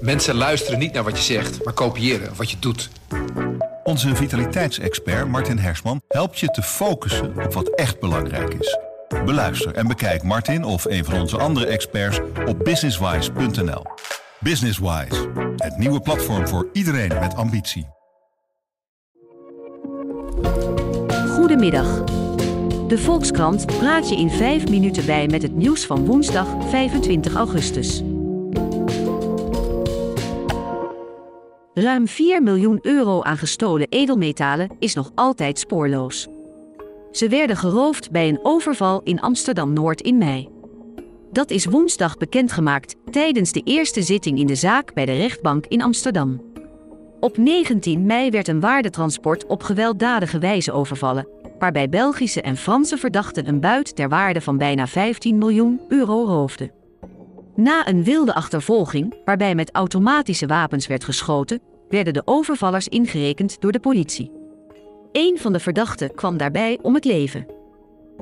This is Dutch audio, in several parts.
Mensen luisteren niet naar wat je zegt, maar kopiëren wat je doet. Onze vitaliteitsexpert Martin Hersman helpt je te focussen op wat echt belangrijk is. Beluister en bekijk Martin of een van onze andere experts op businesswise.nl. Businesswise, het nieuwe platform voor iedereen met ambitie. Goedemiddag. De Volkskrant praat je in 5 minuten bij met het nieuws van woensdag 25 augustus. Ruim 4 miljoen euro aan gestolen edelmetalen is nog altijd spoorloos. Ze werden geroofd bij een overval in Amsterdam-Noord in mei. Dat is woensdag bekendgemaakt tijdens de eerste zitting in de zaak bij de rechtbank in Amsterdam. Op 19 mei werd een waardetransport op gewelddadige wijze overvallen, waarbij Belgische en Franse verdachten een buit ter waarde van bijna 15 miljoen euro roofden. Na een wilde achtervolging, waarbij met automatische wapens werd geschoten, werden de overvallers ingerekend door de politie. Een van de verdachten kwam daarbij om het leven.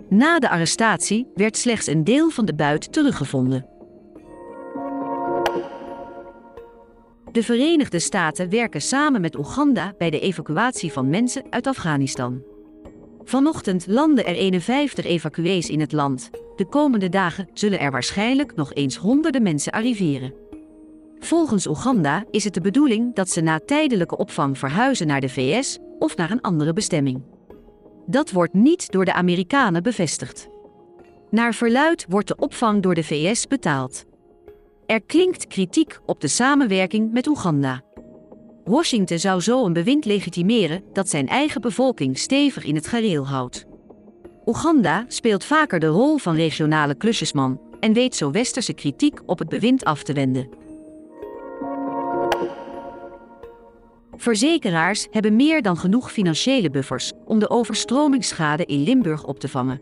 Na de arrestatie werd slechts een deel van de buit teruggevonden. De Verenigde Staten werken samen met Oeganda bij de evacuatie van mensen uit Afghanistan. Vanochtend landen er 51 evacuees in het land. De komende dagen zullen er waarschijnlijk nog eens honderden mensen arriveren. Volgens Oeganda is het de bedoeling dat ze na tijdelijke opvang verhuizen naar de VS of naar een andere bestemming. Dat wordt niet door de Amerikanen bevestigd. Naar verluid wordt de opvang door de VS betaald. Er klinkt kritiek op de samenwerking met Oeganda. Washington zou zo een bewind legitimeren dat zijn eigen bevolking stevig in het gareel houdt. Oeganda speelt vaker de rol van regionale klusjesman en weet zo westerse kritiek op het bewind af te wenden. Verzekeraars hebben meer dan genoeg financiële buffers om de overstromingsschade in Limburg op te vangen.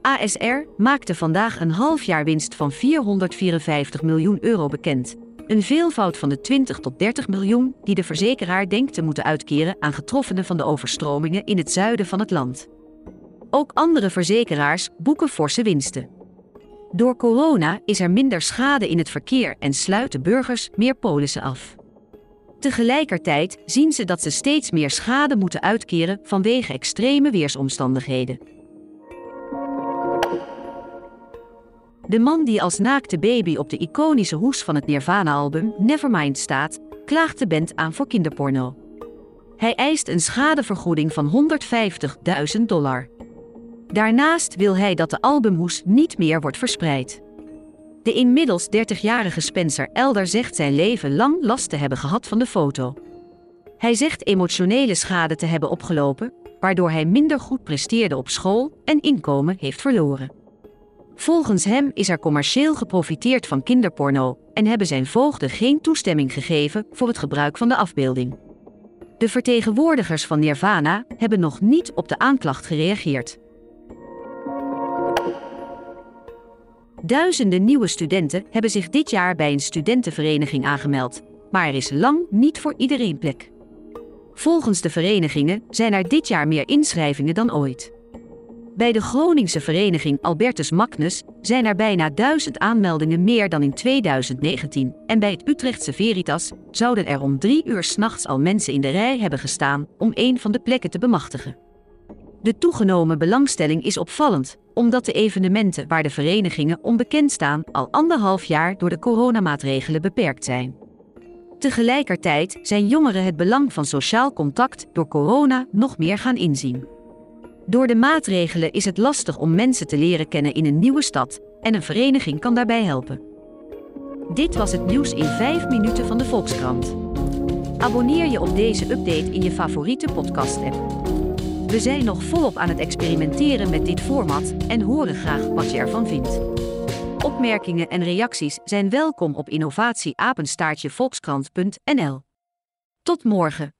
ASR maakte vandaag een halfjaarwinst van 454 miljoen euro bekend. Een veelvoud van de 20 tot 30 miljoen die de verzekeraar denkt te moeten uitkeren aan getroffenen van de overstromingen in het zuiden van het land. Ook andere verzekeraars boeken forse winsten. Door corona is er minder schade in het verkeer en sluiten burgers meer polissen af. Tegelijkertijd zien ze dat ze steeds meer schade moeten uitkeren vanwege extreme weersomstandigheden. De man die als naakte baby op de iconische hoes van het Nirvana-album Nevermind staat, klaagt de band aan voor kinderporno. Hij eist een schadevergoeding van 150.000 dollar. Daarnaast wil hij dat de albumhoes niet meer wordt verspreid. De inmiddels 30-jarige Spencer Elder zegt zijn leven lang last te hebben gehad van de foto. Hij zegt emotionele schade te hebben opgelopen, waardoor hij minder goed presteerde op school en inkomen heeft verloren. Volgens hem is er commercieel geprofiteerd van kinderporno en hebben zijn voogden geen toestemming gegeven voor het gebruik van de afbeelding. De vertegenwoordigers van Nirvana hebben nog niet op de aanklacht gereageerd. Duizenden nieuwe studenten hebben zich dit jaar bij een studentenvereniging aangemeld, maar er is lang niet voor iedereen plek. Volgens de verenigingen zijn er dit jaar meer inschrijvingen dan ooit. Bij de Groningse vereniging Albertus Magnus zijn er bijna duizend aanmeldingen meer dan in 2019 en bij het Utrechtse Veritas zouden er om drie uur s'nachts al mensen in de rij hebben gestaan om een van de plekken te bemachtigen. De toegenomen belangstelling is opvallend, omdat de evenementen waar de verenigingen onbekend staan al anderhalf jaar door de coronamaatregelen beperkt zijn. Tegelijkertijd zijn jongeren het belang van sociaal contact door corona nog meer gaan inzien. Door de maatregelen is het lastig om mensen te leren kennen in een nieuwe stad en een vereniging kan daarbij helpen. Dit was het nieuws in 5 minuten van de Volkskrant. Abonneer je op deze update in je favoriete podcast-app. We zijn nog volop aan het experimenteren met dit format en horen graag wat je ervan vindt. Opmerkingen en reacties zijn welkom op innovatieapenstaartjevolkskrant.nl. Tot morgen.